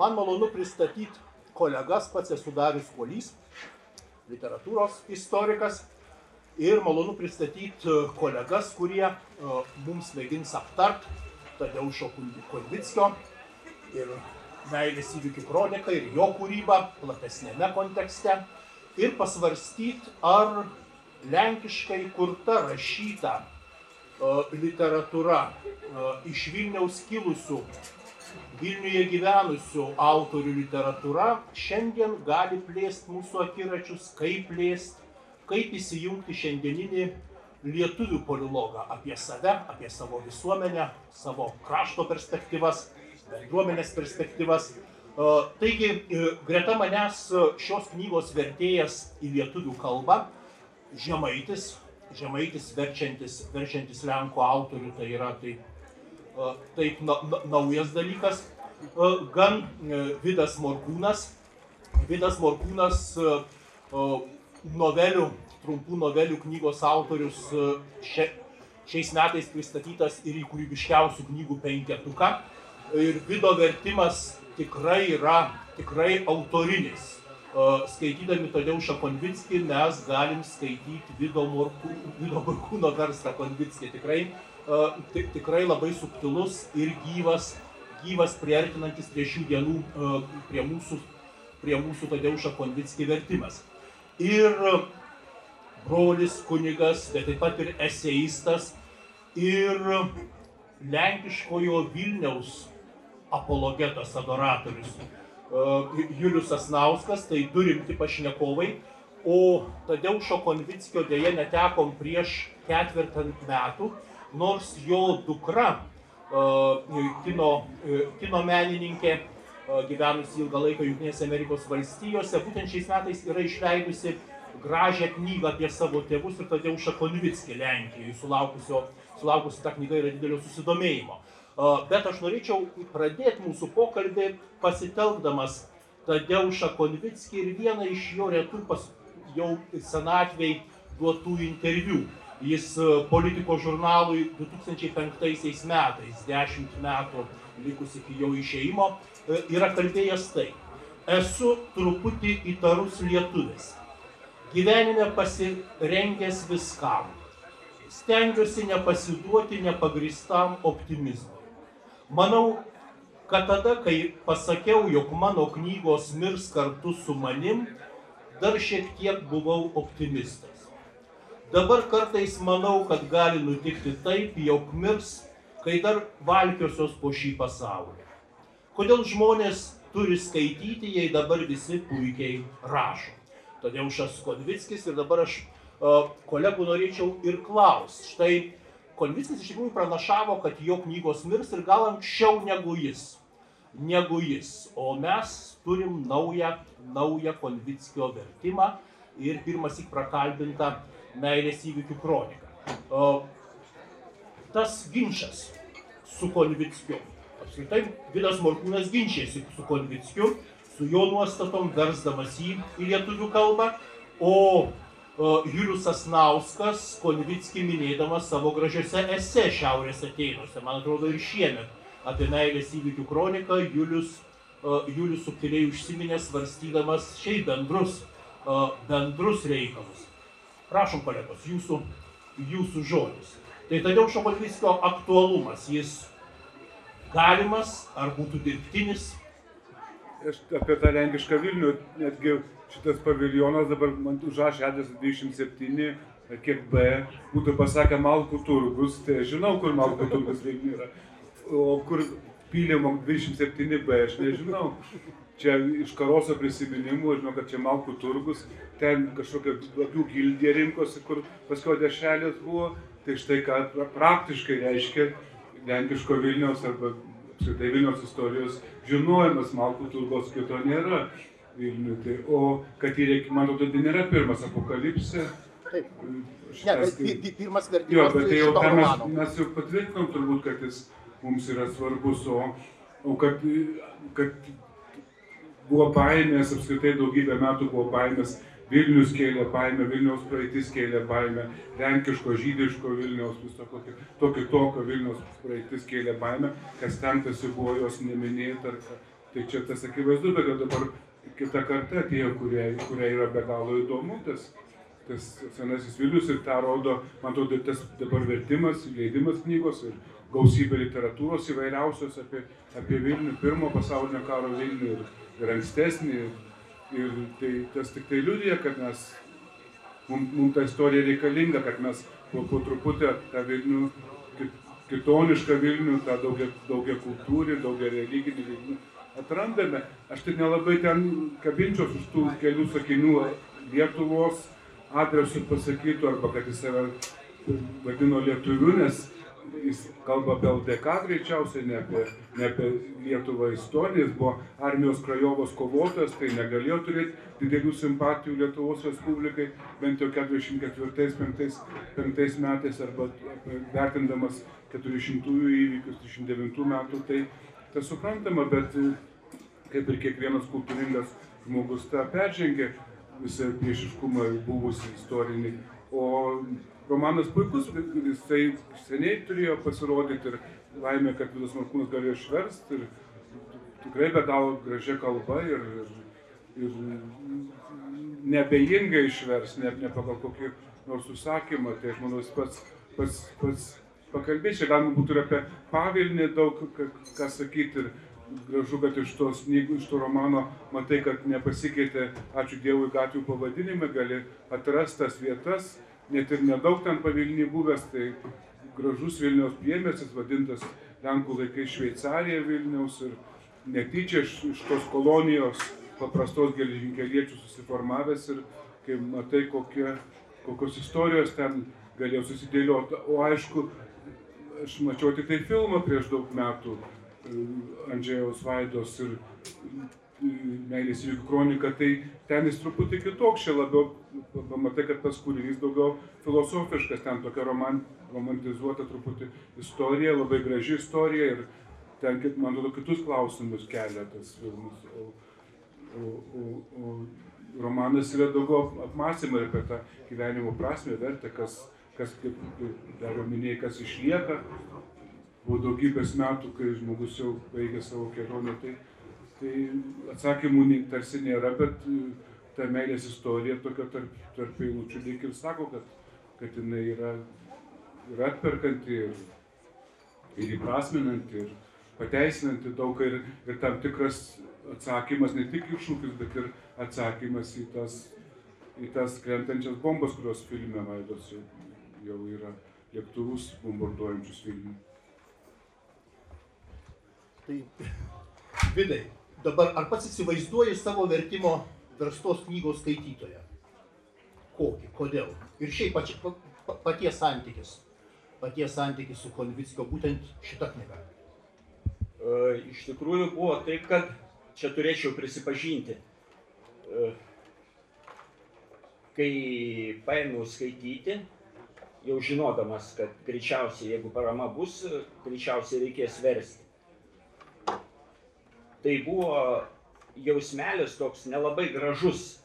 Man malonu pristatyti kolegas, pats esu Darius Kolys, literatūros istorikas. Ir malonu pristatyti kolegas, kurie uh, mums mėgins aptart Tadeušo Konvickio ir meilės įvykių kroniką ir jo kūrybą platesnėme kontekste. Ir pasvarstyti, ar lenkiškai kurta rašyta uh, literatūra iš Vilniaus kilusių Vilniuje gyvenusių autorių literatūra šiandien gali plėsti mūsų akiračius, kaip plėsti, kaip įsijungti šiandieninį lietuvių polilogą apie save, apie savo visuomenę, savo krašto perspektyvas, bendruomenės perspektyvas. Taigi, greta manęs šios knygos vertėjas į lietuvių kalbą, Žemaitis, Žemaitis verčiantis, verčiantis Lenkų autorių, tai yra taip taip na, na, naujas dalykas. Gan Vidas Morkūnas. Vidas Morkūnas novelių, trumpų novelių knygos autorius šia, šiais metais pristatytas ir į kūrybiškiausių knygų penketuką. Ir Vido vertimas tikrai yra tikrai autorinis. Skaitydami Tadeušą Konvickį mes galim skaityti Vido Morkūno verstą Konvickį. Tikrai tikrai labai subtilus ir gyvas, gyvas priartinantis prie šių dienų, prie mūsų, prie mūsų Tadeušą Konvickį vertimas. Ir brolis kunigas, bet taip pat ir eseistas, ir lenkiškojo Vilniaus apologetas, adoratorius Julius Asnauskas, tai du rimti pašnekovai, o Tadeušo Konvickio dėje netekom prieš ketvirtą metų, nors jo dukra, kino, kino menininkė, gyvenusi ilgą laiką Junktinėse Amerikos valstijose, būtent šiais metais yra išleidusi gražią knygą apie savo tėvus ir Tadeušą Konvickį Lenkijoje, sulaukusi ta knyga yra didelio susidomėjimo. Bet aš norėčiau pradėti mūsų pokalbį pasitelkdamas Tadeušą Konvickį ir vieną iš jo retų pas, jau senatviai duotų interviu. Jis politiko žurnalui 2005 metais, 10 metų likus iki jo išeimo, yra kalbėjęs tai. Esu truputį įtarus lietuvis. Gyvenime pasirengęs viskam. Stengiuosi nepasiduoti nepagristam optimizmui. Manau, kad tada, kai pasakiau, jog mano knygos mirs kartu su manim, dar šiek tiek buvau optimistas. Dabar kartais manau, kad gali nutikti taip, jog mirs, kai dar valkiosios po šį pasaulį. Kodėl žmonės turi skaityti, jei dabar visi puikiai rašo. Todėl Šas Konvickis ir dabar aš kolegų norėčiau ir klausti. Štai Konvickis iš tikrųjų pranašavo, kad jo knygos mirs ir gal anksčiau negu jis. Negu jis. O mes turim naują, naują Konvickio vertimą ir pirmas įk prakalbintą meilės įvykių kroniką. Tas ginčas su Konvickiu. Apskritai, Vidas Morkūnas ginčėsi su Konvickiu, su jo nuostatom versdamas jį į lietuvių kalbą, o Julius Asnauskas Konvickį minėdamas savo gražiose ese Šiaurės ateinuose, man atrodo ir šiemet apie meilės įvykių kroniką Julius, Julius subtiliai užsiminė svarstydamas šiaip bendrus, bendrus reikalus. Prašom, kolegos, jūsų, jūsų žodis. Tai Tadeušo Konvickio aktualumas, jis galimas ar būtų dirbtinis? Aš apie tą lenkišką Vilnių, netgi šitas paviljonas dabar man užrašė adresą 27, kiek B, būtų pasakę Malkų turgus, tai aš žinau, kur Malkų turgus Vilniuje yra. O kur pylimo 27B, aš nežinau. Čia iš karoso prisiminimų, žinau, kad čia Malkų turgus, ten kažkokia labiau gildė rinkosi, kur paskui dešelės buvo, tai štai ką praktiškai reiškia lenkiško Vilniaus arba apskritai Vilniaus istorijos žinojimas, Malkų turgos kito nėra Vilniui. Tai, o kad jį reikia, man atrodo, tai nėra pirmas apokalipsė. Taip. Šitas, ne, bet pirmas vertimas. Jo, bet tai jau mes, mes jau patvirtinom turbūt, kad jis mums yra svarbus, o, o kad, kad buvo baimės, apskritai daugybę metų buvo baimės, Vilnius kėlė baimę, Vilniaus praeitis kėlė baimę, lenkiško, žydiško Vilniaus, viso tokio, tokio tokio Vilniaus praeitis kėlė baimę, kas stengtasi buvo jos neminėti ar, Tai čia tas akivaizdu, bet dabar kita karta atėjo, kurie, kurie yra be galo įdomu, tas, tas senasis Vilnius ir tą rodo, man atrodo, tas dabar vertimas, leidimas knygos ir gausybė literatūros įvairiausios apie, apie Vilnių, pirmo pasaulinio karo Vilnių ir, ir ankstesnį. Ir tai tas tik tai liūdija, kad mes, mums mum ta istorija reikalinga, kad mes po, po truputį tą Vilnių, kitonišką Vilnių, tą daugia, daugia kultūrį, daugia religinį Vilnių atrandame. Aš tik nelabai ten kabinčios už tų kelių sakinių Lietuvos adresų pasakytų, arba kad jis save vadino lietuviu, nes jis kalba apie LDK greičiausiai, ne apie, ne apie Lietuvą istoriją, jis buvo armijos krajovos kovotojas, tai negalėjo turėti didelių simpatijų Lietuvos Respublikai, bent jau 44-5 metais, arba vertindamas 400-ųjų įvykius 39 metų, tai tas suprantama, bet kaip ir kiekvienas kultūringas žmogus tą peržengė visą priešiškumą buvusį istorinį. O romanas puikus, jisai seniai turėjo pasirodyti ir laimė, kad Vidas Markūnas galėjo išversti ir tikrai be galo gražia kalba ir, ir, ir nebejingai išvers, ne, ne pagal kokį nors užsakymą. Tai aš manau, jis pats, pats, pats pakalbės, čia galima būtų ir apie pavilnį daug ką sakyti. Ir, gražu, kad iš tos knygų, iš to romano matai, kad nepasikeitė, ačiū Dievui, gatvių pavadinimai, gali atrasti tas vietas, net ir nedaug ten pavilniai buvęs, tai gražus Vilniaus priemestis, vadintas Lenkų laikais Šveicarija Vilniaus ir netyčia iš, iš tos kolonijos paprastos geležinkeliečių susiformavęs ir kai matai, kokie, kokios istorijos ten galėjo susidėlioti. O aišku, aš mačiau tik tai filmą prieš daug metų, Andžėjaus Vaidos ir Meilės įvykių kronika, tai ten jis truputį kitoks, čia labiau pamatai, kad tas kūrinys daugiau filosofiškas, ten tokia roman, romantizuota truputį istorija, labai graži istorija ir ten, man atrodo, kitus klausimus kelia tas filmas. O, o, o, o romanas yra daugiau apmąstymai apie tą gyvenimo prasme, vertę, kas, kas kaip dar minėjai, kas išlieka, po daugybės metų, kai žmogus jau baigė savo kelionę, tai, tai atsakymų tarsi nėra, bet e, ta meilės istorija tokia tarp, tarp eilučių lyg ir sako, kad, kad jinai yra, yra atperkanti ir, ir įprasminanti ir pateisinanti daug ir, ir tam tikras atsakymas, ne tik iššūkis, bet ir atsakymas į tas, į tas krentančias bombas, kurios filme vaidos jau, yra lėktuvus bombarduojančius Vilnių. Tai vidai, dabar ar pats įsivaizduoji savo vertimo verstos knygos skaitytoją? Kokį, kodėl? Ir šiaip pači, pa, paties santykis, paties santykis su Konvickio, būtent šita knyga. E, iš tikrųjų buvo taip, kad čia turėčiau prisipažinti. E, kai paėmiau skaityti, jau žinodamas, kad greičiausiai, jeigu parama bus, greičiausiai reikės versti tai buvo jausmelis toks nelabai gražus,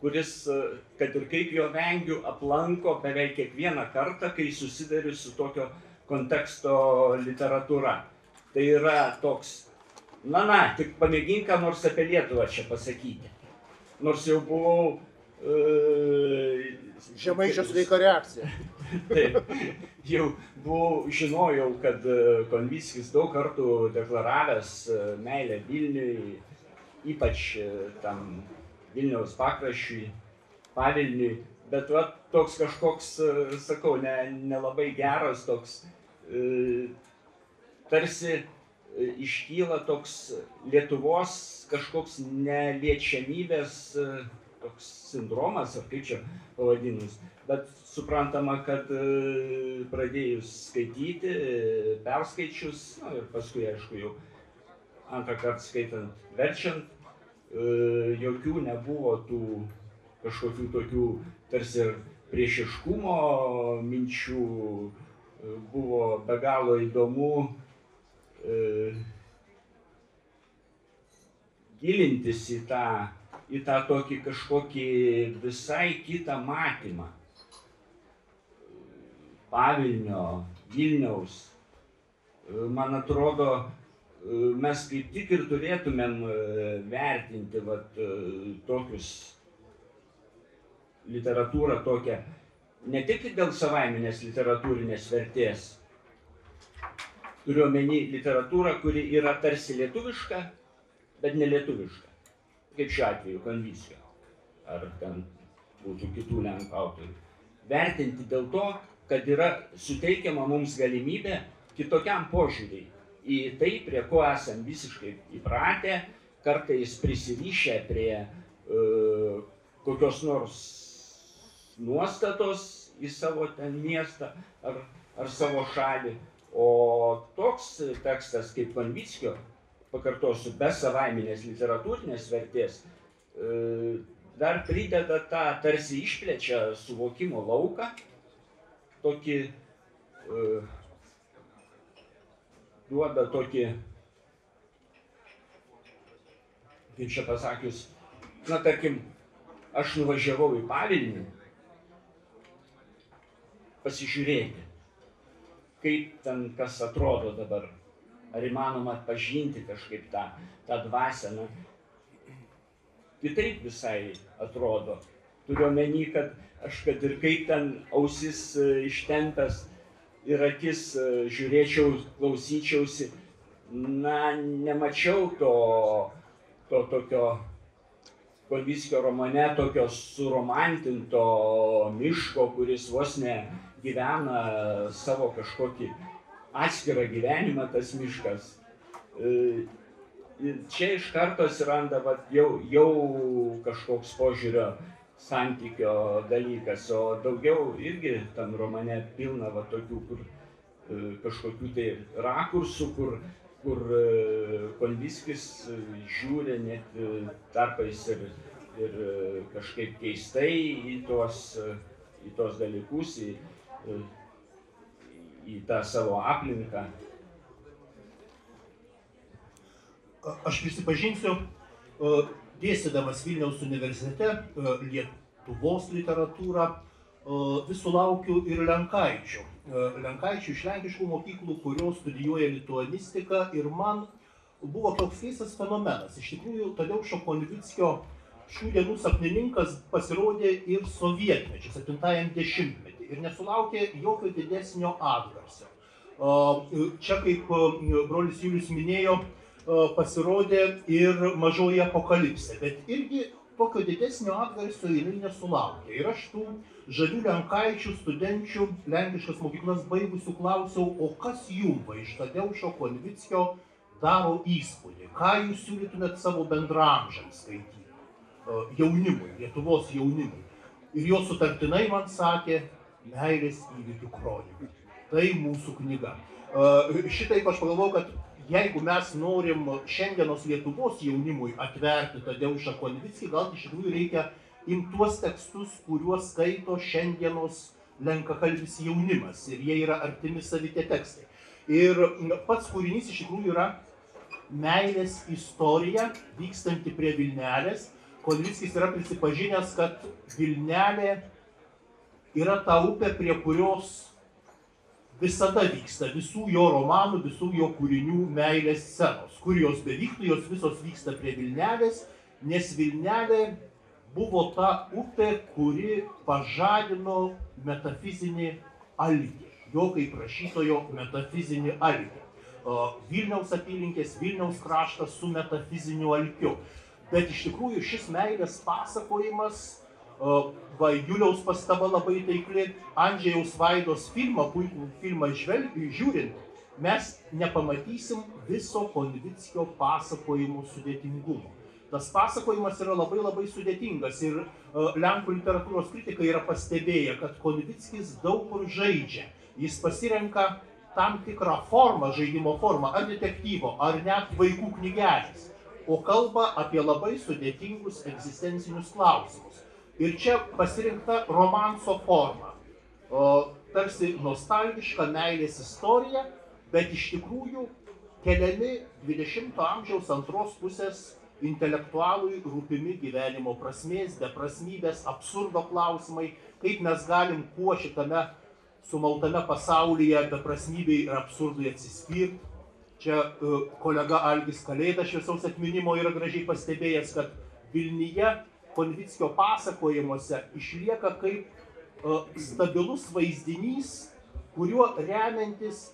kuris, kad ir kaip jo vengiu, aplanko beveik kiekvieną kartą, kai susidariu su tokio konteksto literatūra. Tai yra toks, na, na, tik pamėgink ką nors apie Lietuvą čia pasakyti. Nors jau buvau e, Žemaičio sveika reakcija. Taip, jau buvau, žinojau, kad e, Konvickis daug kartų deklaravęs e, meilę Vilniui, ypač e, tam Vilniaus pakraščiui, pavilniui, bet va, toks kažkoks, sakau, nelabai ne, ne geras, toks tarsi iškyla toks Lietuvos kažkoks neliečiamybės toks sindromas, ar kaip čia pavadinus. Bet suprantama, kad e, pradėjus skaityti, e, perskaičius, na ir paskui, aišku, jau antrą kartą skaitant, verčiant, e, jokių nebuvo tų kažkokių tokių tarsi ir priešiškumo minčių, buvo be galo įdomu gilintis į tą į tą tokį kažkokį visai kitą matymą. Pavilnio, Vilniaus. Man atrodo, mes kaip tik ir turėtumėm e, vertinti vat, e, tokius literatūrą tokią, ne tik dėl savaiminės literatūrinės vertės, turiu omeny literatūrą, kuri yra tarsi lietuviška, bet nelietuviška. Kaip šiuo atveju Konvickio. Ar ten būtų kitų lenkų autorių. Vertinti dėl to, kad yra suteikiama mums galimybė kitokiam požiūriai į tai, prie ko esam visiškai įpratę, kartais prisirišę prie uh, kokios nors nuostatos į savo ten miestą ar, ar savo šalį. O toks tekstas kaip Konvickio, pakartosiu, be savaiminės literatūrinės vertės, uh, dar prideda tą tarsi išplečia suvokimo lauką, tokį uh, duoda tokį, kaip čia pasakius, na tarkim, aš nuvažiavau į Pavilnį pasižiūrėti, kaip ten kas atrodo dabar, ar įmanoma atpažinti kažkaip tą, tą dvasę. Na, kitaip visai atrodo. Turiu omeny, kad aš kad ir kaip ten ausis e, ištempęs ir akis e, žiūrėčiau, klausyčiausi, na, nemačiau to, to tokio Konvickio romane tokio suromantinto miško, kuris vos ne gyvena savo kažkokį atskirą gyvenimą tas miškas. E, čia iš karto atsiranda vat, jau, jau kažkoks požiūrio santykio dalykas, o daugiau irgi tam romane pilna va, tokių, kur e, kažkokių tai rakursų, kur, kur e, Konviskis e, žiūri net tarpais ir, ir kažkaip keistai į tuos, į tuos dalykus, į, į tą savo aplinką. aš prisipažinsiu, dėstydamas Vilniaus universitete Lietuvos literatūrą, vis sulaukiu ir Lenkaičių. Lenkaičių iš lenkiškų mokyklų, kurios studijuoja lituanistiką ir man buvo toks keistas fenomenas. Iš tikrųjų, Tadeušo Konvickio šių dienų sapnininkas pasirodė ir sovietmečiu, 70-metį ir nesulaukė jokio didesnio atgarsio. Čia, kaip brolis Julius minėjo, pasirodė ir mažoji apokalipsė, bet irgi tokio didesnio atgarsio jinai nesulaukė. Ir aš tų žalių lenkaičių studenčių lenkiškas mokyklas baigusių klausiau, o kas jums va iš Tadeušo Konvickio daro įspūdį, ką jūs siūlytumėt savo bendramžiams skaityti, jaunimui, Lietuvos jaunimui. Ir jo sutartinai man sakė, meilės įvykių kronika. Tai mūsų knyga. Šitaip aš pagalvoju, kad jeigu mes norim šiandienos Lietuvos jaunimui atverti Tadeušą Konvickį, gal iš tikrųjų reikia imti tuos tekstus, kuriuos skaito šiandienos lenkakalbis jaunimas ir jie yra artimi savitie tekstai. Ir pats kūrinys iš tikrųjų yra meilės istorija vykstanti prie Vilnelės. Konvickis yra prisipažinęs, kad Vilnelė yra ta upė, prie kurios visada vyksta visų jo romanų, visų jo kūrinių meilės scenos. Kur jos bevyktų, jos visos vyksta prie Vilnelės, nes Vilnelė buvo ta upė, kuri pažadino metafizinį algį, jo kaip rašytojo metafizinį algį. Vilniaus apylinkės, Vilniaus kraštas su metafiziniu alkiu. Bet iš tikrųjų šis meilės pasakojimas Va, Juliaus pastaba labai taikli, Andžėjaus Vaidos filmą, puikų filmą žvelgi, žiūrint, mes nepamatysim viso Konvickio pasakojimo sudėtingumo. Tas pasakojimas yra labai labai sudėtingas ir uh, Lenkų literatūros kritikai yra pastebėję, kad Konvickis daug kur žaidžia. Jis pasirenka tam tikrą formą, žaidimo formą, ar detektyvo, ar net vaikų knygelės, o kalba apie labai sudėtingus egzistencinius klausimus. Ir čia pasirinkta romanso forma. O, tarsi nostalgiška meilės istorija, bet iš tikrųjų keliami 20-ojo amžiaus antros pusės intelektualui rūpimi gyvenimo prasmės, beprasmybės, absurdo klausimai, kaip mes galim kuo šitame sumautame pasaulyje beprasmybei ir absurdui atsispirti. čia e, kolega Algis Kalėda šviesaus atminimo yra gražiai pastebėjęs, kad Vilniuje Konvickio pasakojimuose išlieka kaip e, stabilus vaizdinys, kuriuo remiantis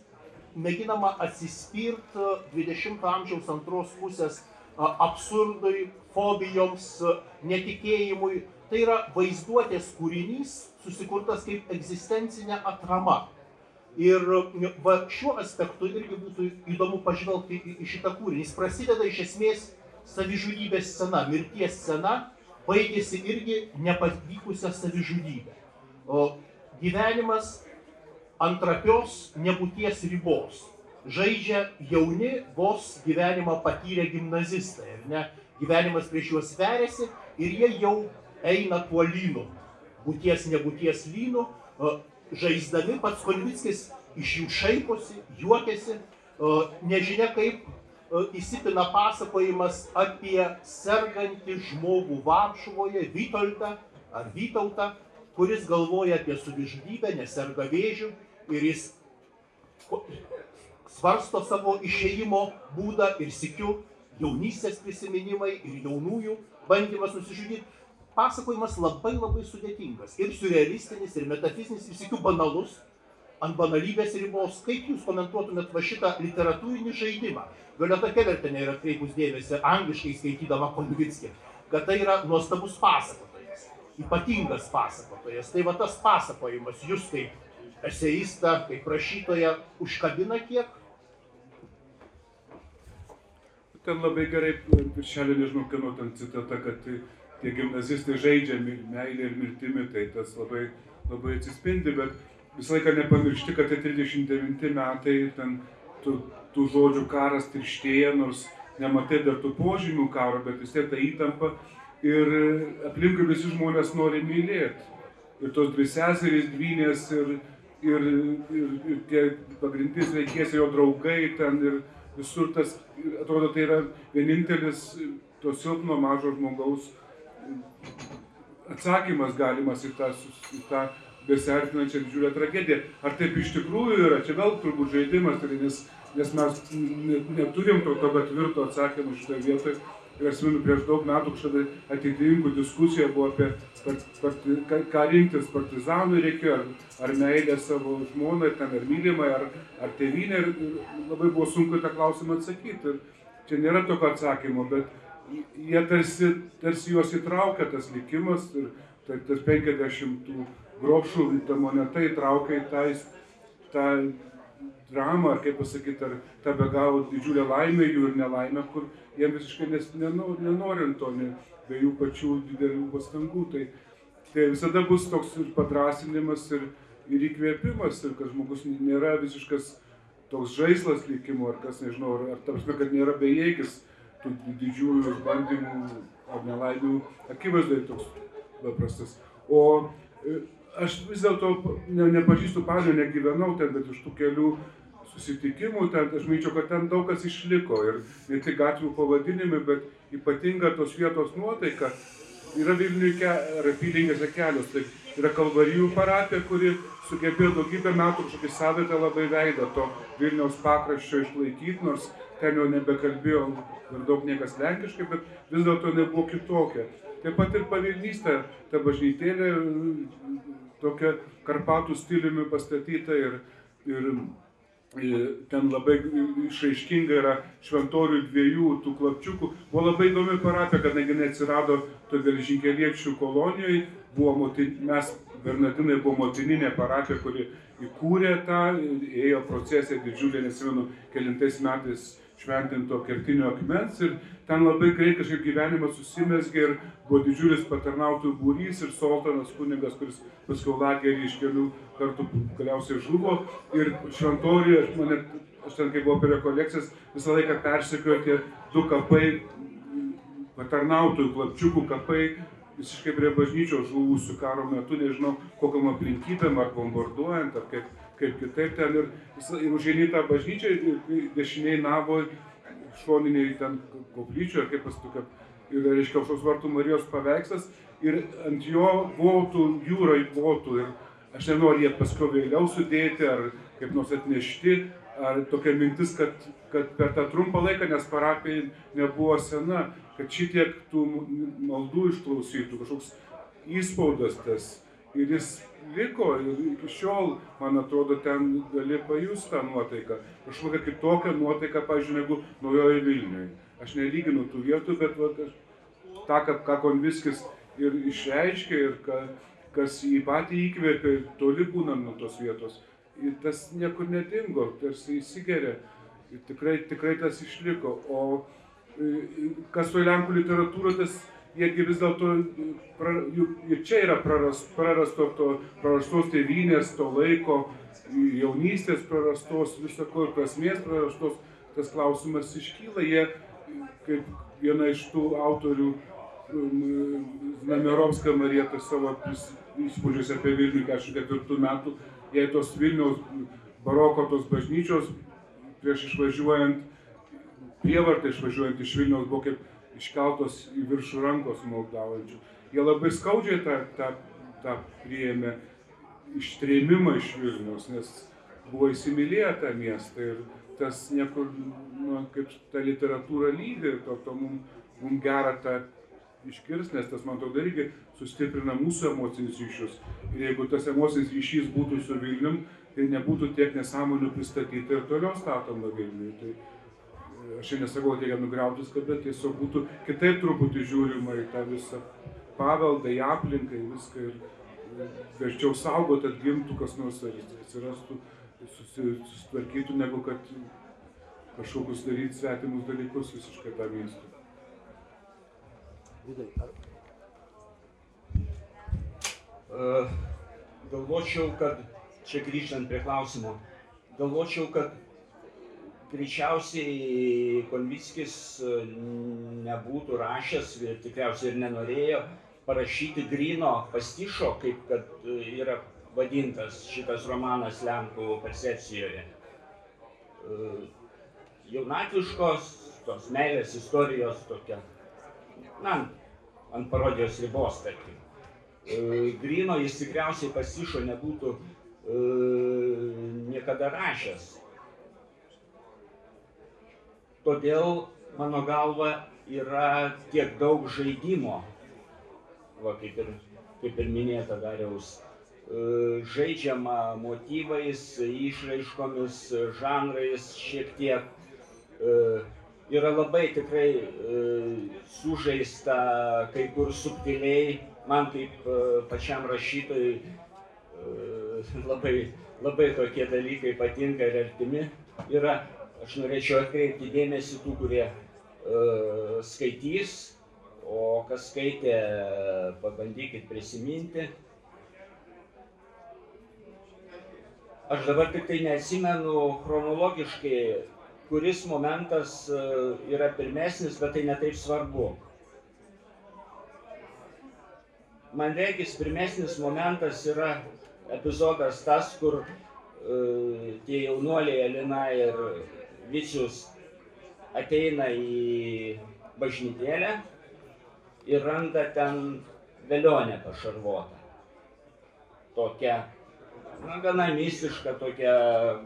mėginama atsispirti 20 amžiaus antros pusės absurdui, fobijoms, netikėjimui. Tai yra vaizduotės kūrinys, susikurtas kaip egzistencinė atrama. Ir va, šiuo aspektu irgi būtų įdomu pažvelgti į šitą kūrinį. Jis prasideda iš esmės savižudybės scena, mirties scena, baigėsi irgi nepavykusią savižudybę. O gyvenimas antrapios nebūties ribos. Žaidžia jauni, vos gyvenimą patyrę gimnazistai, ne? Gyvenimas prieš juos veriasi ir jie jau eina tuo lynu. Būties nebūties lynu, žaisdami pats Konvickis iš jų šaiposi, juokiasi, nežinia kaip įsipina pasakojimas apie sergantį žmogų Varšuvoje, Vytoltą ar Vytautą, kuris galvoja apie savižudybę, neserga vėžių ir jis svarsto savo išėjimo būdą ir sikiu jaunystės prisiminimai ir jaunųjų bandymas nusižudyti. Pasakojimas labai labai sudėtingas ir surrealistinis, ir metafizinis, ir sikiu banalus, ant banalybės ribos. Kaip jūs komentuotumėt va šitą literatūrinį žaidimą? Violeta Kevertenė yra kreipus dėmesį angliškai skaitydama Konvickį, kad tai yra nuostabus pasakotojas, ypatingas pasakotojas. Tai va tas pasakojimas jūs kaip eseistą, kaip rašytoją užkabina kiek? Ten labai gerai viršelė, nežinau, kieno ten citata, kad tie gimnazistai žaidžia meilė ir mirtimi, tai tas labai, labai atsispindi, bet visą laiką nepamiršti, kad tai 39 metai, ten tų, tų žodžių karas tirštėja, nors nematai dar tų požymių karo, bet vis tiek ta įtampa ir aplinkui visi žmonės nori mylėti. Ir tos dvi seserys, dvynės ir, ir, ir, ir tie pagrindinis veikėjas, jo draugai ten ir visur tas, atrodo, tai yra vienintelis to silpno mažo žmogaus atsakymas galimas į tą, į tą besiartinančią didžiulę tragediją. Ar taip iš tikrųjų yra? Čia vėl turbūt žaidimas, nes, nes mes neturim to tokio tvirto atsakymą šitoje vietoje. Ir atsimenu, prieš daug metų kažkada atitininkų diskusija buvo apie, part, part, ką rinktis partizanui reikėjo, ar, ar meilę savo žmonai, ten, ar mylimai, ar, ar tėvynė. Ir labai buvo sunku tą klausimą atsakyti. Ir čia nėra tokio atsakymo, bet jie tarsi, tarsi juos įtraukia tas likimas ir tai, tas 50 grobšų ta moneta įtraukia į tą, tą dramą, ar kaip pasakyti, ar tą be galo didžiulę laimę jų ir nelaimę, kur jiem visiškai nes, nenorint to, ne, be jų pačių didelių pastangų. Tai, tai visada bus toks ir padrasinimas, ir, ir įkvėpimas, ir kad žmogus nėra visiškas toks žaislas likimo, ar kas nežinau, ar, ar tarpsme, kad nėra bejėgis tų didžiųjų bandymų ar nelaimių akivaizdai toks paprastas. O e, aš vis dėlto ne, nepažįstu pažio, negyvenau ten, bet iš tų kelių susitikimų, ten, aš manyčiau, kad ten daug kas išliko ir ne tik gatvių pavadinimai, bet ypatinga tos vietos nuotaika. Yra Vilniuje ke, apylinkėse kelios, tai yra Kalvarijų parapija, kuri sugebėjo daugybę metų kažkokį savitą labai veidą to Vilniaus pakraščio išlaikyti, nors ten jau nebekalbėjo ir daug niekas lenkiškai, bet vis dėlto nebuvo kitokia. Taip pat ir pavilnystė, ta bažnytėlė tokia Karpatų stiliumi pastatyta ir, ir ten labai išraiškinga yra šventorių dviejų tų klapčiukų. Buvo labai įdomi parapija, kadangi neatsirado to geležinkeliečių kolonijoje, buvo motin, mes Bernardinai buvo motininė parapija, kuri įkūrė tą, ėjo procesija didžiulė, nesimenu, kelintais metais šventinto kertinio akmens ir ten labai greit kažkaip gyvenimas susimesgė ir buvo didžiulis patarnautojų būrys ir Soltanas kunigas, kuris paskui lagerį iš kelių kartų galiausiai žuvo. Ir šventorį, aš, mane, aš ten kai buvau per rekolekcijas, visą laiką persekiojo tie du kapai, patarnautojų, klapčiukų kapai, visiškai prie bažnyčios žuvusių karo metu, nežinau, kokiam aplinkybėm, ar bombarduojant, ar kaip kaip kitaip ten ir, ir užėjai tą bažnyčią, dešiniai navo, šoniniai ten koplyčio, ar kaip pasitukia, ir reiškia aušos vartų Marijos paveikslas, ir ant jo votų, jūrai votų, ir aš nežinau, ar jie paskui vėliau sudėti, ar kaip nors atnešti, ar tokia mintis, kad, kad per tą trumpą laiką, nes parapija nebuvo sena, kad šitiek tų maldų išklausytų, kažkoks įspaudas tas. Ir jis liko ir iki šiol, man atrodo, ten gali pajusti tą nuotaiką. Kažkokia kitokia nuotaika, pažiūrėjau, negu naujoje Vilniuje. Aš nelyginu tų vietų, bet va, tą, ką, ką Konviskis ir išreiškė ir ką, kas jį patį įkvėpė, toli būnant nuo tos vietos ir tas niekur nedingo, tarsi įsigeria. Ir tikrai, tikrai tas išliko. O kas toj Lenkų literatūroje, tas jiegi vis dėlto, ir čia yra praras, prarasto to, prarastos tėvynės, to laiko, jaunystės prarastos, visako ir prasmės prarastos, tas klausimas iškyla. Jie, kaip viena iš tų autorių, Znamierovska Marieta savo įspūdžius apie Vilnių 44 metų jei tos Vilniaus baroko tos bažnyčios prieš išvažiuojant, prievartą išvažiuojant iš Vilniaus buvo kaip iškeltos į viršų rankos maldaujančių. Jie labai skaudžiai tą, tą, tą priėmė ištrėmimą iš Vilniaus, nes buvo įsimylėję tą miestą ir tas niekur, nu, kaip ta literatūra lydi, to, to mums mum gera tą iškirs, nes tas, man atrodo, irgi sustiprina mūsų emocinius ryšius. Ir jeigu tas emocinis ryšys būtų su Vilnium, tai nebūtų tiek nesąmonių pristatyta ir toliau statoma Vilniui. Tai aš čia nesakau, kad reikia nugriauti viską, bet tiesiog būtų kitaip truputį žiūrima į tą visą paveldą, į aplinką, į viską ir verčiau saugot, atgimtų kas nors ar atsirastų, susitvarkytų, negu kad kažkokius daryti svetimus dalykus visiškai tą miestą. Vidai, ar... Galvočiau, kad, čia grįžtant prie klausimo, galvočiau, kad greičiausiai Konvickis nebūtų rašęs ir tikriausiai ir nenorėjo parašyti grino pastišo, kaip kad yra vadintas šitas romanas Lenkų percepcijoje. Jaunatviškos, tos meilės istorijos tokia na, ant parodijos ribos, tarkim. E, Grino jis tikriausiai pasišo nebūtų e, niekada rašęs. Todėl, mano galva, yra tiek daug žaidimo, va, kaip, ir, kaip ir minėta dariaus, e, žaidžiama motyvais, išraiškomis, žanrais šiek tiek. E, yra labai tikrai e, sužaista, kai kur subtiliai, man kaip pačiam rašytojui labai, labai tokie dalykai patinka ir artimi. Yra, aš norėčiau atkreipti dėmesį tų, kurie e, skaitys, o kas skaitė, pabandykit prisiminti. Aš dabar tik tai neatsimenu chronologiškai kuris momentas e, yra pirmesnis, bet tai netaip svarbu. Man reikės pirmesnis momentas yra epizodas tas, kur uh, tie jaunuoliai Elina ir Vicius ateina į bažnytėlę ir randa ten velionę pašarvotą. Tokia, na, gana mistiška, tokia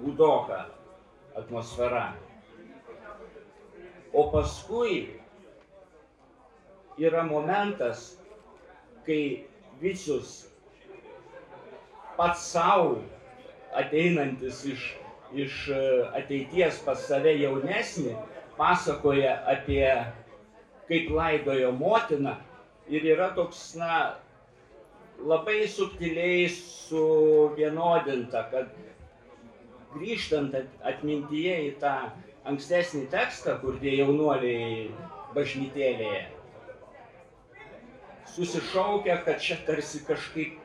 gudoka atmosfera. O paskui yra momentas, kai Vicius pats savo ateinantis iš, iš e, ateities pas save jaunesnį, pasakoja apie kaip laidojo motina ir yra toks, na, labai subtiliai suvienodinta, kad grįžtant atmintyje į tą ankstesnį tekstą, kur tie jaunuoliai bažnytėlėje susišaukia, kad čia tarsi kažkaip,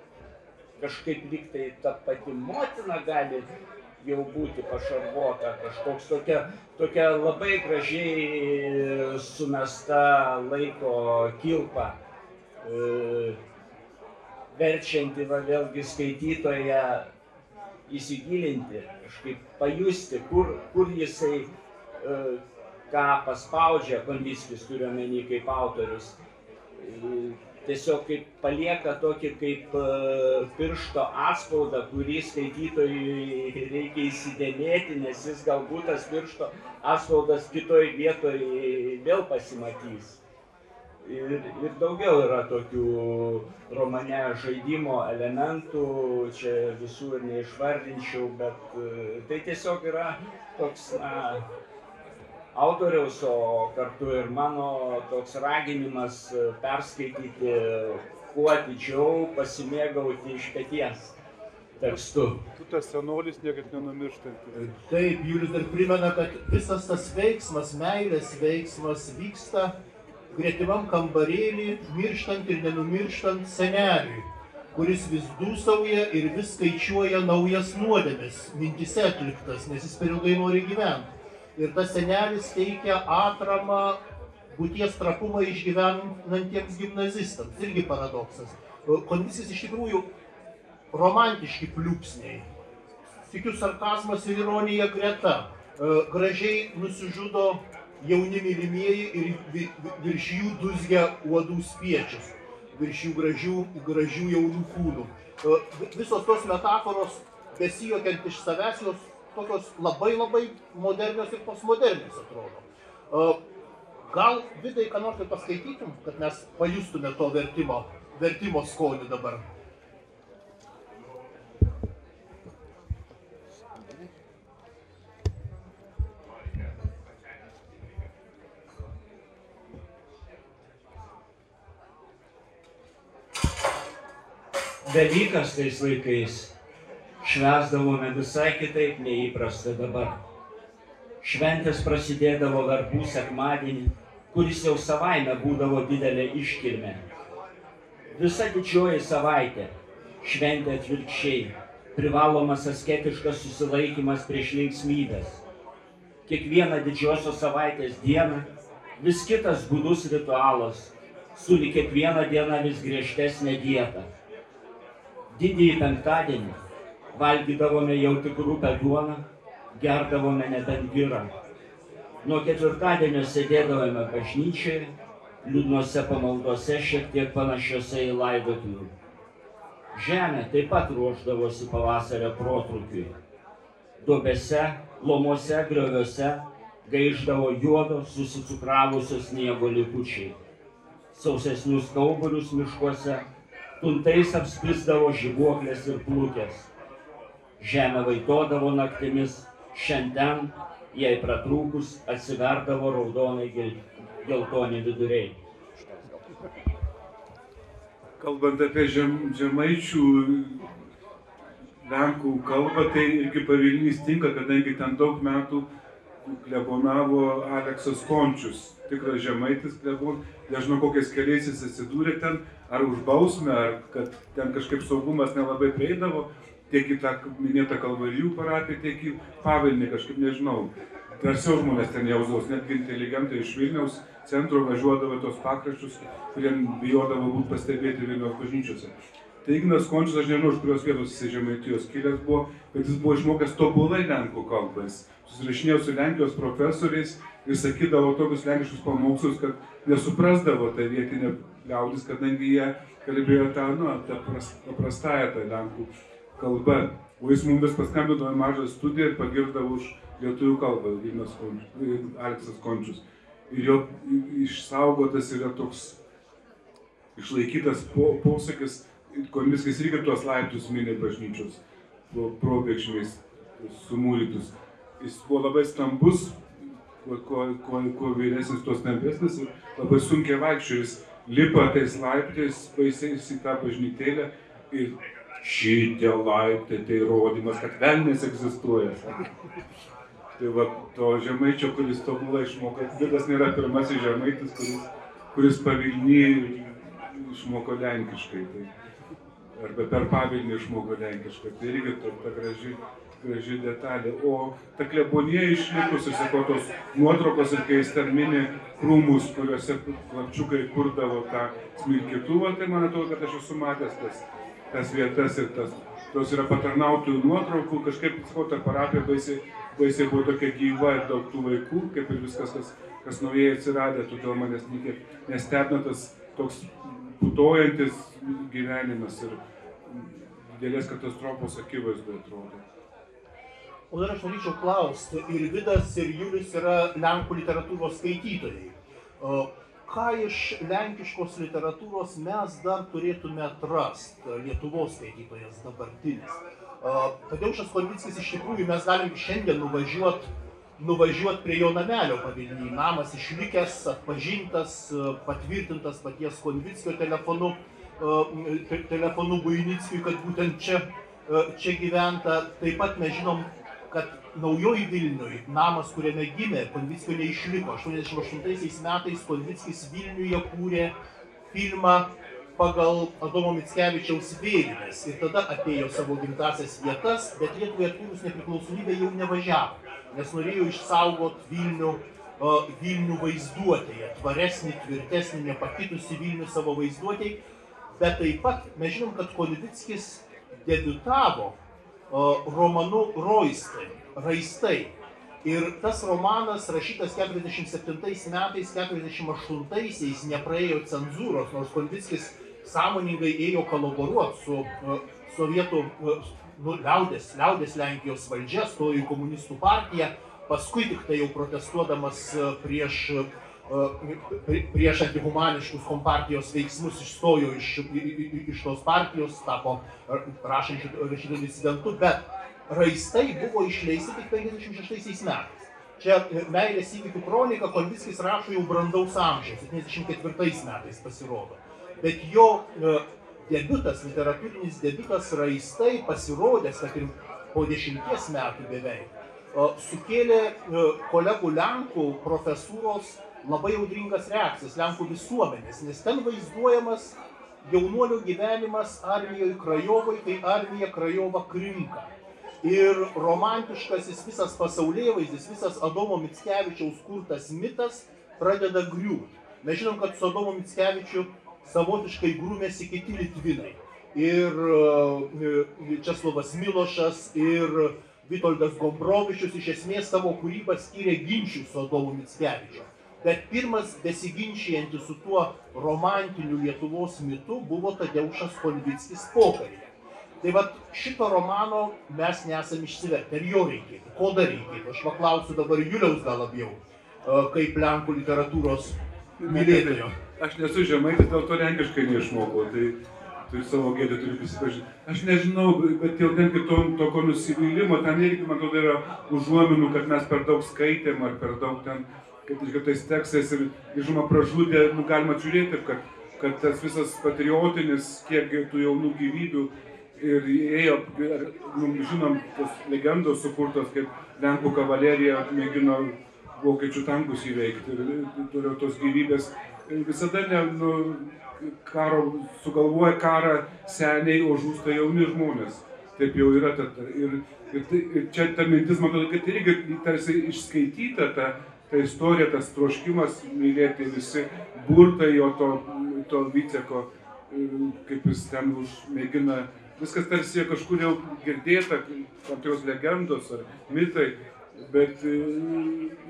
kažkaip lyg tai ta pati motina gali jau būti pašarvota, kažkoks tokia, tokia labai gražiai sumesta laiko kilpa, e, verčianti va, vėlgi skaitytoje įsigilinti, kažkaip pajusti, kur, kur jisai e, ką paspaudžia Konvickis turiuomenį kaip autorius. Tiesiog kaip palieka tokį kaip e, piršto atspaudą, kurį skaitytojui reikia įsidėmėti, nes jis galbūt tas piršto atspaudas kitoj vietoj vėl pasimatys. Ir, ir daugiau yra tokių romane žaidimo elementų, čia visų ir neišvardinčiau, bet e, tai tiesiog yra toks, na, autoriaus, o kartu ir mano toks raginimas e, perskaityti kuo atidžiau, pasimėgauti iš pėties tekstu. Tu tas senolis niekad nenumirštantis. Taip, Julius dar primena, kad visas tas veiksmas, meilės veiksmas vyksta gretimam kambarėlį, mirštant ir nenumirštant seneliui, kuris vis dūsauja ir vis skaičiuoja naujas nuodėmes, mintise atliktas, nes jis per ilgai nori gyventi ir tas senelis teikia atramą būties trapumą išgyvenantiems gimnazistams. Irgi paradoksas. Kondicis iš tikrųjų romantiški pliūpsniai. Tikiu sarkazmas ir ironija greta. E, gražiai nusižudo jauni mylimieji ir virš jų duzgia uodų spiečius. Virš jų gražių, gražių jaunų kūnų. E, visos tos metaforos, besijokiant iš savęs, jos tokios labai labai modernios ir postmodernios atrodo. Gal vidai, ką nors paskaitytum, kad mes pajustume to vertimo, vertimo skonį dabar. Dalykas tais laikais švesdavome visai kitaip nei įprasta dabar. Šventės prasidėdavo verbų sekmadienį, kuris jau savaime būdavo didelė iškilmė. Visa didžioji savaitė šventė atvirkščiai, privalomas asketiškas susilaikimas prieš linksmybės. Kiekvieną didžiosios savaitės dieną vis kitas būdus ritualas, suli kiekvieną dieną vis griežtesnė dieta. Didįjį penktadienį valgydavome jau tik rūpę duoną, gerdavome nebent vyrą. Nuo ketvirtadienio sėdėdavome bažnyčioje, liūdnose pamaldose šiek tiek panašiose į laidotuvių. Žemė taip pat ruoždavosi pavasario protrukiui. Duobėse, lomuose, grioviuose gaiždavo juodo susicukravusios sniego likučiai. Sausesnius kauburius miškuose tuntais apspisdavo žibuoklės ir plukės žemė vaitodavo naktimis, šiandien, jai pratrūkus, atsiverdavo raudonai geltoni viduriai. Kalbant apie žem, žemaičių Lenkų kalbą, tai irgi pavilnys tinka, kadangi ten daug metų klebonavo Aleksas Končius, tikras žemaitis klebon, nežinau kokiais keliais jis atsidūrė ten, ar už bausmę, ar kad ten kažkaip saugumas nelabai prieidavo, tiek į tą minėtą Kalvarijų parapiją, tiek į Pavilnį, kažkaip nežinau. Drąsiau žmonės ten jausdavos, netgi inteligentai iš Vilniaus centro važiuodavo tos pakraščius, kuriem bijodavo būti pastebėti Vilniaus bažnyčiose. Tai Ignas Končius, aš nežinau, iš kurios vietos jisai žemaitijos kilęs buvo, bet jis buvo išmokęs tobulai lenkų kalbas. Susirašinėjo su Lenkijos profesoriais ir sakydavo tokius lenkiškus pamokslus, kad nesuprasdavo tą vietinę liaudis, kadangi jie kalbėjo tą, nu, tą paprastąją tą lenkų kalba. O jis mums vis paskambino į mažą studiją ir pagirdavo už lietuvių kalbą, Vynas Končius, Aleksas Končius. Ir jo išsaugotas yra toks išlaikytas po, posakis, Konviskis irgi tuos laiptus minė bažnyčios probėgšmiais sumūrytus. Jis buvo labai stambus, kuo, kuo, kuo, kuo vyresnis, tuo stambesnis ir labai sunkiai vaikščiojo. Jis lipa tais laiptais baisiais į tą bažnytėlę ir šitie laiptai tai įrodymas, kad velnės egzistuoja. Tai va, to žemaičio, kuris tobulai išmoko, Vidas nėra pirmasis žemaitis, kuris, kuris pavilny išmoko lenkiškai. Tai, arba per pavilnį išmoko lenkiškai. Tai irgi ta, ta graži, graži detalė. O ta klebonija išlikusi, sako, tos nuotraukos ir kai jis ten mini krūmus, kuriuose klapčiukai kurdavo tą smilkytuvą, tai man atrodo, kad aš esu matęs tas tas vietas ir tas, tos yra patarnautojų nuotraukų, kažkaip skota parapija baisiai, baisiai buvo tokia gyva ir daug tų vaikų, kaip ir viskas, kas, kas naujai atsiradė, todėl manęs niekiek nestebina tas toks putojantis gyvenimas ir didelės katastrofos akivaizdoje atrodo. O dar aš norėčiau klausti, ir Vidas, ir Julius yra Lenkų literatūros skaitytojai. Ką iš lenkiškos literatūros mes dar turėtume atrasti, Lietuvos skaitytojas dabartinis? Tadeušas Konvickis iš tikrųjų mes galim šiandien nuvažiuoti nuvažiuot prie jo namelio pavilny. Namas išlikęs, atpažintas, patvirtintas paties Konvickio telefonu, te, telefonu Buinickiui, kad būtent čia, čia gyventa. Taip pat mes žinom, kad naujoji Vilniui, namas, kuriame gimė, Konvickio neišliko. 88 metais Konvickis Vilniuje kūrė filmą pagal Adomo Mickevičiaus vėlinės ir tada atėjo savo gimtasias vietas, bet Lietuvai atkūrus nepriklausomybę jau nevažiavo, nes norėjo išsaugot Vilnių, uh, Vilnių vaizduotėje, tvaresnį, tvirtesnį, nepakitusi Vilnių savo vaizduotėje, bet taip pat mes žinom, kad Konvickis debutavo uh, romanu Roistai, Raistai, Ir tas romanas, rašytas 47 metais, 48-aisiais, nepraėjo cenzūros, nors Konvickis sąmoningai ėjo kolaboruoti su uh, sovietų uh, nu, liaudės, liaudės Lenkijos valdžia, stojo į komunistų partiją, paskui tik tai jau protestuodamas uh, prieš, antihumaniškus kompartijos veiksmus išstojo iš, iš tos partijos, tapo rašančių rašytų disidentų, bet raistai buvo išleisti tik 56 metais. Čia meilės įvykių kronika Konvickis rašo jau brandaus amžiaus, 74 metais pasirodo bet jo e, debiutas, literatūrinis debiutas raistai pasirodęs, ir po dešimties metų beveik, e, sukėlė e, kolegų Lenkų profesūros labai audringas reakcijas Lenkų visuomenės, nes ten vaizduojamas jaunuolio gyvenimas armijoje Krajovoje, kai armija Krajova krinka. Ir romantiškasis visas pasaulėvaizdis, visas Adomo Mickevičiaus kurtas mitas pradeda griūti. Mes žinom, kad su Adomu Mickevičiu savotiškai grūmėsi kiti Litvinai. Ir e, Česlovas Milošas, ir Vitoldas Gombrovičius iš esmės savo kūrybą skyrė ginčių su Adomu Mickevičiu. Bet pirmas besiginčijantis su tuo romantiniu Lietuvos mitu buvo Tadeušas Konvickis pokarėje. Tai va šito romano mes nesam išsivertę. Ir jo reikėtų. Ko dar reikėtų? Aš paklausiu dabar Juliaus gal labiau, e, kaip Lenkų literatūros mylėtojo aš nesu žemaitis, dėl to lenkiškai neišmokau. Tai turiu savo gėdą, turiu prisipažinti. Aš nežinau, bet jau ten to, tokio nusivylimo, ten irgi, man atrodo, yra užuominų, kad mes per daug skaitėm ar per daug ten, kad iš tais tekstais ir, žinoma, pražudė, nu, galima žiūrėti, kad, kad tas visas patriotinis, kiek tų jaunų gyvybių ir ėjo, nu, žinom, tos legendos sukurtos, kad Lenkų kavalerija mėgino vokiečių tankus įveikti ir toliau tos gyvybės visada ne, nu, karo, sugalvoja karą seniai, o žūsta jauni žmonės. Taip jau yra. Ta, ir, ir, ir čia ta mintis, man atrodo, kad irgi tarsi išskaityta ta, ta istorija, tas troškimas mylėti visi burtai jo to, to viceko, kaip jis ten užmėgina. Viskas tarsi kažkur jau girdėta, tam tikros legendos ar mitai, bet e,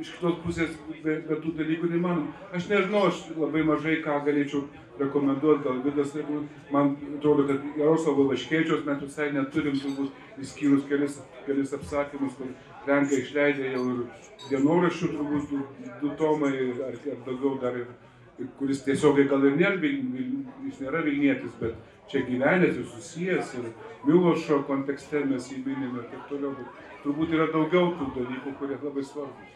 iš kitos pusės be, be tų dalykų neįmanoma. Aš nežinau, aš labai mažai ką galėčiau rekomenduoti, gal vidas, man atrodo, kad Jaroslavo Vaškėčios mes visai neturim, turbūt išskyrus kelis, kelis apsakymus, kur Lenkai išleidė jau ir dienoraščių, turbūt du, du tomai ar, ar daugiau dar ir, ir kuris tiesiogiai gal ir nėra, jis nėra Vilnietis, bet čia gyvenęs ir susijęs ir Milošo kontekste mes jį minime ir taip toliau. Bet turbūt yra daugiau tų dalykų, kurie labai svarbus.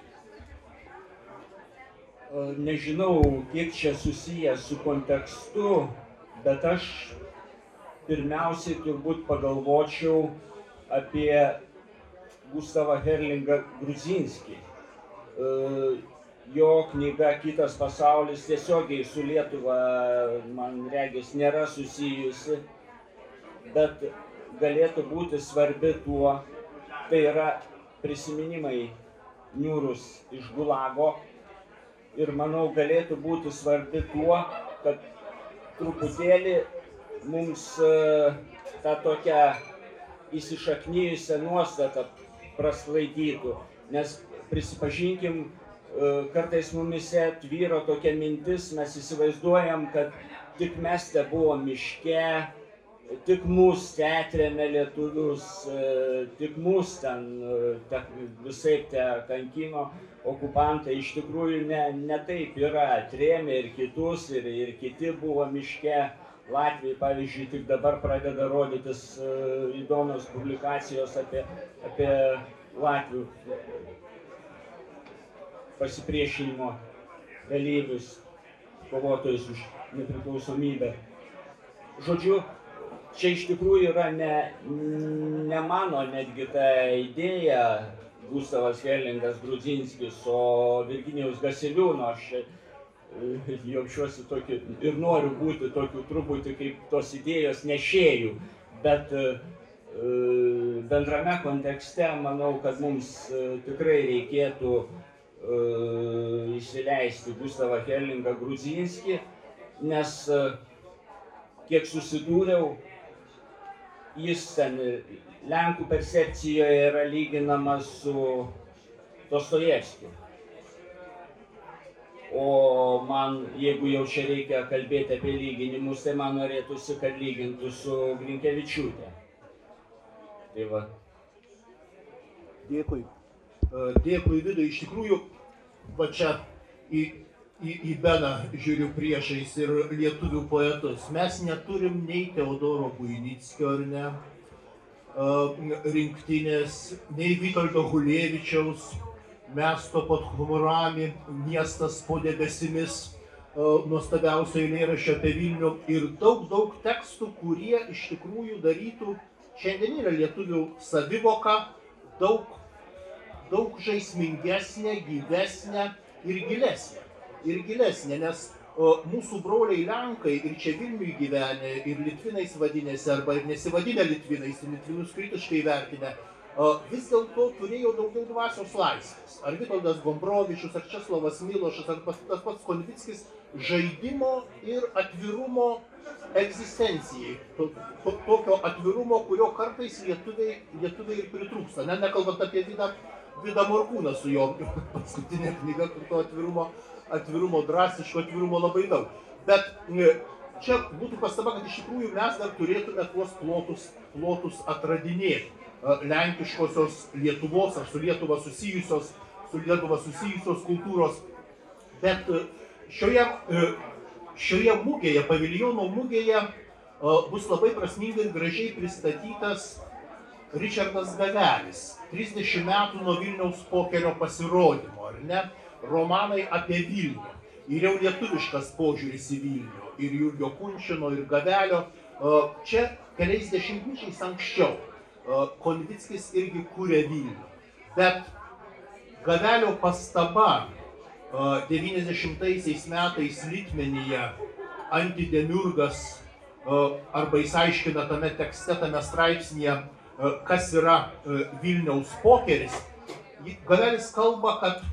Nežinau, kiek čia susiję su kontekstu, bet aš pirmiausiai turbūt pagalvočiau apie Gustavą Herlingą Gruzinskį. Jo knyga Kitas pasaulis tiesiogiai su Lietuva, man regis, nėra susijusi, bet galėtų būti svarbi tuo, tai yra prisiminimai niūrus iš Gulago ir manau galėtų būti svarbi tuo, kad truputėlį mums e, tą tokią įsišaknyjusią nuostatą prasklaidytų, nes prisipažinkim, e, kartais mumise tvyro tokia mintis, mes įsivaizduojam, kad tik mes te buvom miške, tik mūsų teatrėme lietuvius, e, tik mūsų ten e, te, visai te kankino okupantai. Iš tikrųjų ne, ne taip yra, trėmė ir kitus, ir, ir kiti buvo miške. Latvijai, pavyzdžiui, tik dabar pradeda rodytis e, įdomios publikacijos apie, apie Latvių pasipriešinimo dalyvius, kovotojus už nepriklausomybę. Žodžiu, čia iš tikrųjų yra ne, ne mano netgi ta idėja Gustavas Herlingas Grudzinskis, o Virginijaus Gasiliūno. Aš jaučiuosi tokiu ir noriu būti tokiu truputį kaip tos idėjos nešėjų, bet e, e, bendrame kontekste manau, kad mums tikrai reikėtų įsileisti Gustavą Herlingą Grudzinskį, nes kiek susidūriau, jis ten Lenkų percepcijoje yra lyginamas su Dostojevskiu. O man, jeigu jau čia reikia kalbėti apie lyginimus, tai man norėtųsi, kad lygintų su Grinkevičiūtė. Tai va. Dėkui. Dėkui, Vidai. Iš tikrųjų, va čia į į, į Beną žiūriu priešais ir lietuvių poetus. Mes neturim nei Teodoro Buinickio ar ne rinktinės, nei Vitoldo Hulievičiaus, Mesto pod humorami, miestas po debesimis, nuostabiausio eilėraščio apie Vilnių ir daug, daug tekstų, kurie iš tikrųjų darytų šiandieninę lietuvių savivoką daug, daug žaismingesnę, gyvesnę ir gilesnę ir gilesnė, nes o, mūsų broliai Lenkai ir čia Vilniui gyvenę, ir Litvinais vadinėsi, arba ir nesivadinę Litvinais, ir Litvinus kritiškai vertinę, vis dėlto turėjo daugiau dvasios laisvės. Ar Vitoldas Gombrovičius, ar Česlovas Milošas, ar pas, tas pats Konvickis žaidimo ir atvirumo egzistencijai. To, to, tokio atvirumo, kurio kartais lietuviai, lietuviai ir pritrūksta. Ne, nekalbant apie Vidą, Vidą Morkūną su jo paskutinė knyga, kur to atvirumo atvirumo, drastiško atvirumo labai daug. Bet e, čia būtų pastaba, kad iš tikrųjų mes dar turėtume tuos plotus, plotus atradinėti. E, lenkiškosios Lietuvos ar su Lietuva susijusios, su Lietuva susijusios kultūros. Bet e, šioje, šioje mūgėje, paviljono mūgėje bus labai prasmingai ir gražiai pristatytas Richardas Gavelis. 30 metų nuo Vilniaus pokerio pasirodymo, ar ne? romanai apie Vilnių. Ir jau lietuviškas požiūris į Vilnių. Ir Jurgio Kunčino, ir Gavelio. Čia keliais dešimtmečiais anksčiau Konvickis irgi kūrė Vilnių. Bet Gavelio pastaba 90 metais Litmenyje antidemiurgas arba jis aiškina tame tekste, tame straipsnėje, kas yra Vilniaus pokeris. Gavelis kalba, kad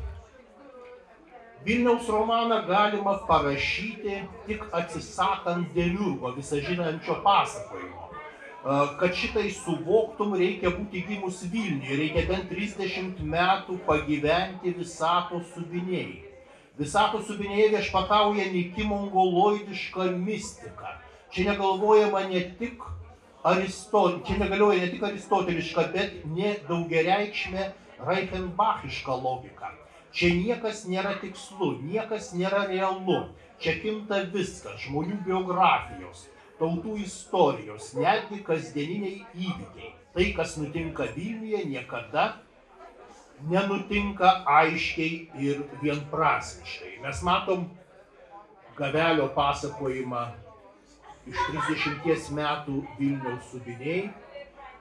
Vilniaus romaną galima parašyti tik atsisakant demiurgo visažinančio pasakojimo. Kad šitai suvoktum, reikia būti gimus Vilniuje, reikia bent 30 metų pagyventi visato subinėjai. Visato subinėjai viešpatauja niki mongoloidiška mistika. Čia negalvojama ne tik Aristotelė, čia negalioja ne tik aristoteliška, bet ne daugiareikšmė Reichenbachiška logika. Čia niekas nėra tikslu, niekas nėra realu. Čia kinta viskas - žmonių biografijos, tautų istorijos, netgi kasdieniniai įvykiai. Tai, kas nutinka Vilniuje, niekada nenutinka aiškiai ir vienprasmiškai. Mes matom Gavelio pasakojimą iš 30 metų Vilniaus subiniai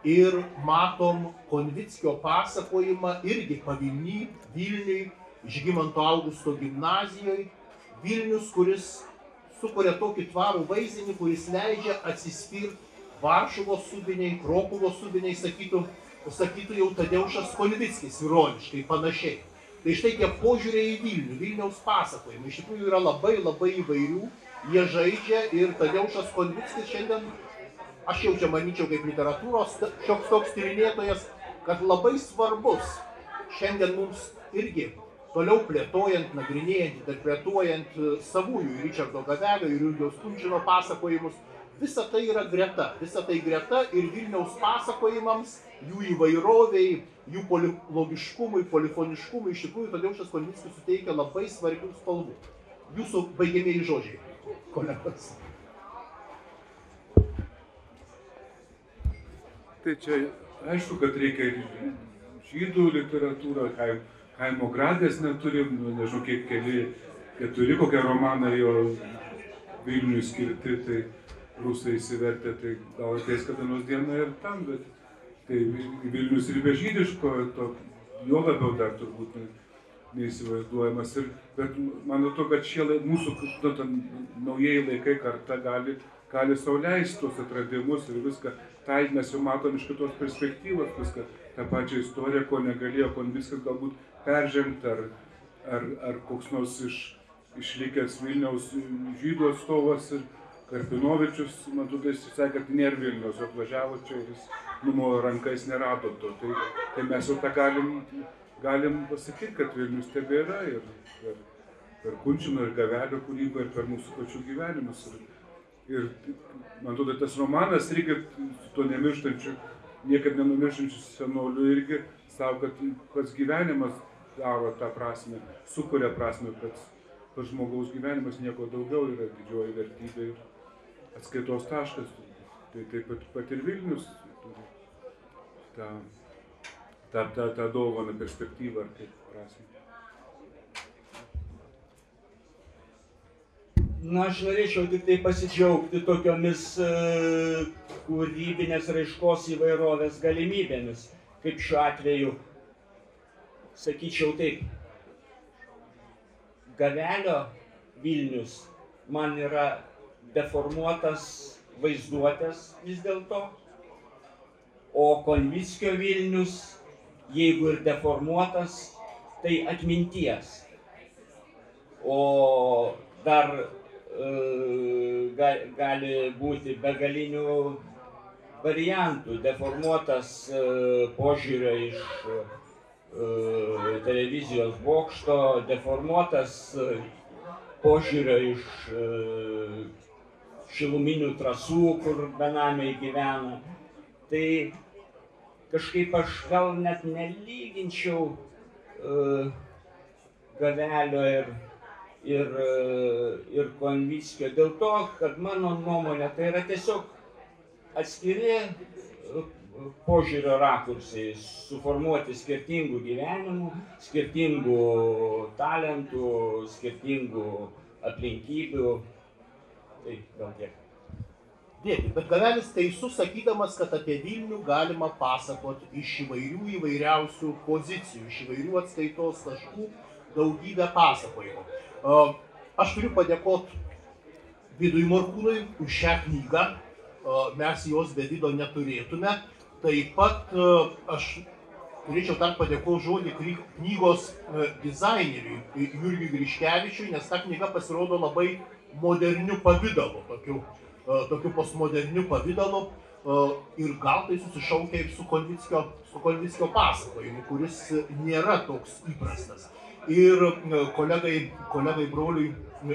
ir matom Konvickio pasakojimą irgi pavilny Vilniui Žygimanto Augusto gimnazijoje, Vilnius, kuris sukuria tokį tvarų vaizdinį, kuris leidžia atsispirti Varšuvos subiniai, Krokuvos subiniai, sakytų, sakytų jau Tadeušas Konvickis ironiškai panašiai. Tai štai tie požiūriai į Vilnių, Vilniaus pasakojimai iš tikrųjų yra labai labai įvairių, jie žaidžia ir Tadeušas Konvickis šiandien, aš jau čia manyčiau kaip literatūros šioks toks tyrinėtojas, kad labai svarbus šiandien mums irgi toliau plėtojant, nagrinėjant, interpretuojant e, savųjų Richardo Gavelio ir Jurgiaus Kunčino pasakojimus, visa tai yra greta, visa tai greta ir Vilniaus pasakojimams, jų įvairoviai, jų polilogiškumui, polifoniškumui, iš tikrųjų, todėl šis Konvickis suteikia labai svarbių spalvų. Jūsų baigiamieji žodžiai, kolegos. Tai čia aišku, kad reikia ir žydų literatūrą, kaim, kaimo gradės neturim, nu, nežinau, kiek keli, keturi kokie romanai jo Vilniui skirti, tai rusai įsivertė, tai gal ateis kada nors diena ir tam, bet tai Vilnius ir be žydiško, to jo labiau dar turbūt ne, neįsivaizduojamas. Ir, bet man atrodo, kad šie lai, mūsų nu, ta, naujieji laikai karta gali, gali sauliaisti tuos atradimus ir viską. Tai mes jau matom iš kitos perspektyvos viską, tą pačią istoriją, ko negalėjo Konviskas galbūt peržengti, ar, ar, ar koks nors iš, išlikęs Vilniaus žydų atstovas. Ir, Karpinovičius, man atrodo, jis sakė, kad nėra Vilnius, atvažiavo čia ir jis numojo ranką, jis nerado to. Tai, tai mes jau tą galim, galim pasakyti, kad Vilnius tebėra ir, ir per Kunčino ir Gavelio kūrybą ir per mūsų pačių gyvenimus. Ir, ir man atrodo, tas romanas reikia su to nemirštančiu, niekad nenumirštančiu senoliu irgi savo, kad pats gyvenimas daro tą prasme, sukuria prasme, kad pats žmogaus gyvenimas nieko daugiau yra didžioji vertybė. Ir, atskaitos taškas. Tai taip pat, pat ir Vilnius turi tą, tą, tą, tą dovaną perspektyvą ar kaip prasme. Na, aš norėčiau tik tai pasidžiaugti tokiomis uh, kūrybinės raiškos įvairovės galimybėmis, kaip šiuo atveju, sakyčiau taip, Gavelio Vilnius man yra deformuotas vaizduotės vis dėlto, o Konvickio Vilnius, jeigu ir deformuotas, tai atminties. O dar e, gali būti begalinių variantų, deformuotas e, požiūrio iš e, televizijos bokšto, deformuotas požiūrio iš šiluminių trasų, kur benamiai gyvena. Tai kažkaip aš gal net nelyginčiau uh, gavelio ir, ir, ir konvickio dėl to, kad mano nuomonė tai yra tiesiog atskiri požiūrio rakursai, suformuoti skirtingų gyvenimų, skirtingų talentų, skirtingų aplinkybių. Tai gal tiek. Dėkui, bet Gavelis teisus sakydamas, kad apie Vilnių galima pasakoti iš įvairių įvairiausių pozicijų, iš įvairių atskaitos taškų, daugybę pasakojimų. Aš turiu padėkoti Vidui Morkūnui už šią knygą, mes jos be vido neturėtume. Taip pat aš turėčiau dar padėkoti žodį knygos dizaineriui Jurgiui Griškevičiui, nes ta knyga pasirodo labai moderniu pavydalu, tokiu, e, tokiu postmoderniu pavydalu e, ir gal tai susišaukia ir su Konvickio, su Konvickio pasakojimu, kuris nėra toks įprastas. Ir e, kolegai, kolegai broliui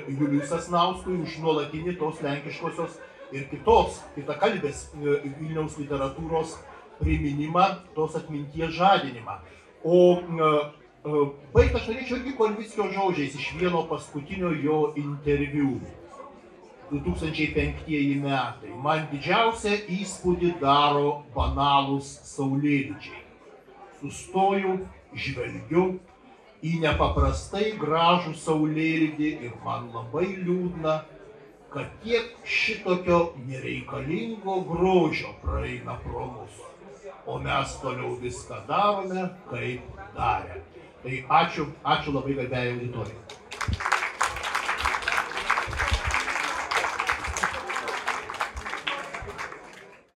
Juliui Sasnauskui už nuolatinį tos lenkiškosios ir kitos, kitakalbės Vilniaus literatūros priminimą, tos atminties žadinimą. O Baigti aš norėčiau irgi Konvickio žodžiais iš vieno paskutinio jo interviu. 2005 metai. Man didžiausią įspūdį daro banalūs saulėlydžiai. Sustoju, žvelgiu į nepaprastai gražų saulėlydį ir man labai liūdna, kad tiek šitokio nereikalingo grožio praeina pro mus. O mes toliau viską darome, kaip darė. Tai ačiū, ačiū labai garbėjai auditorijai.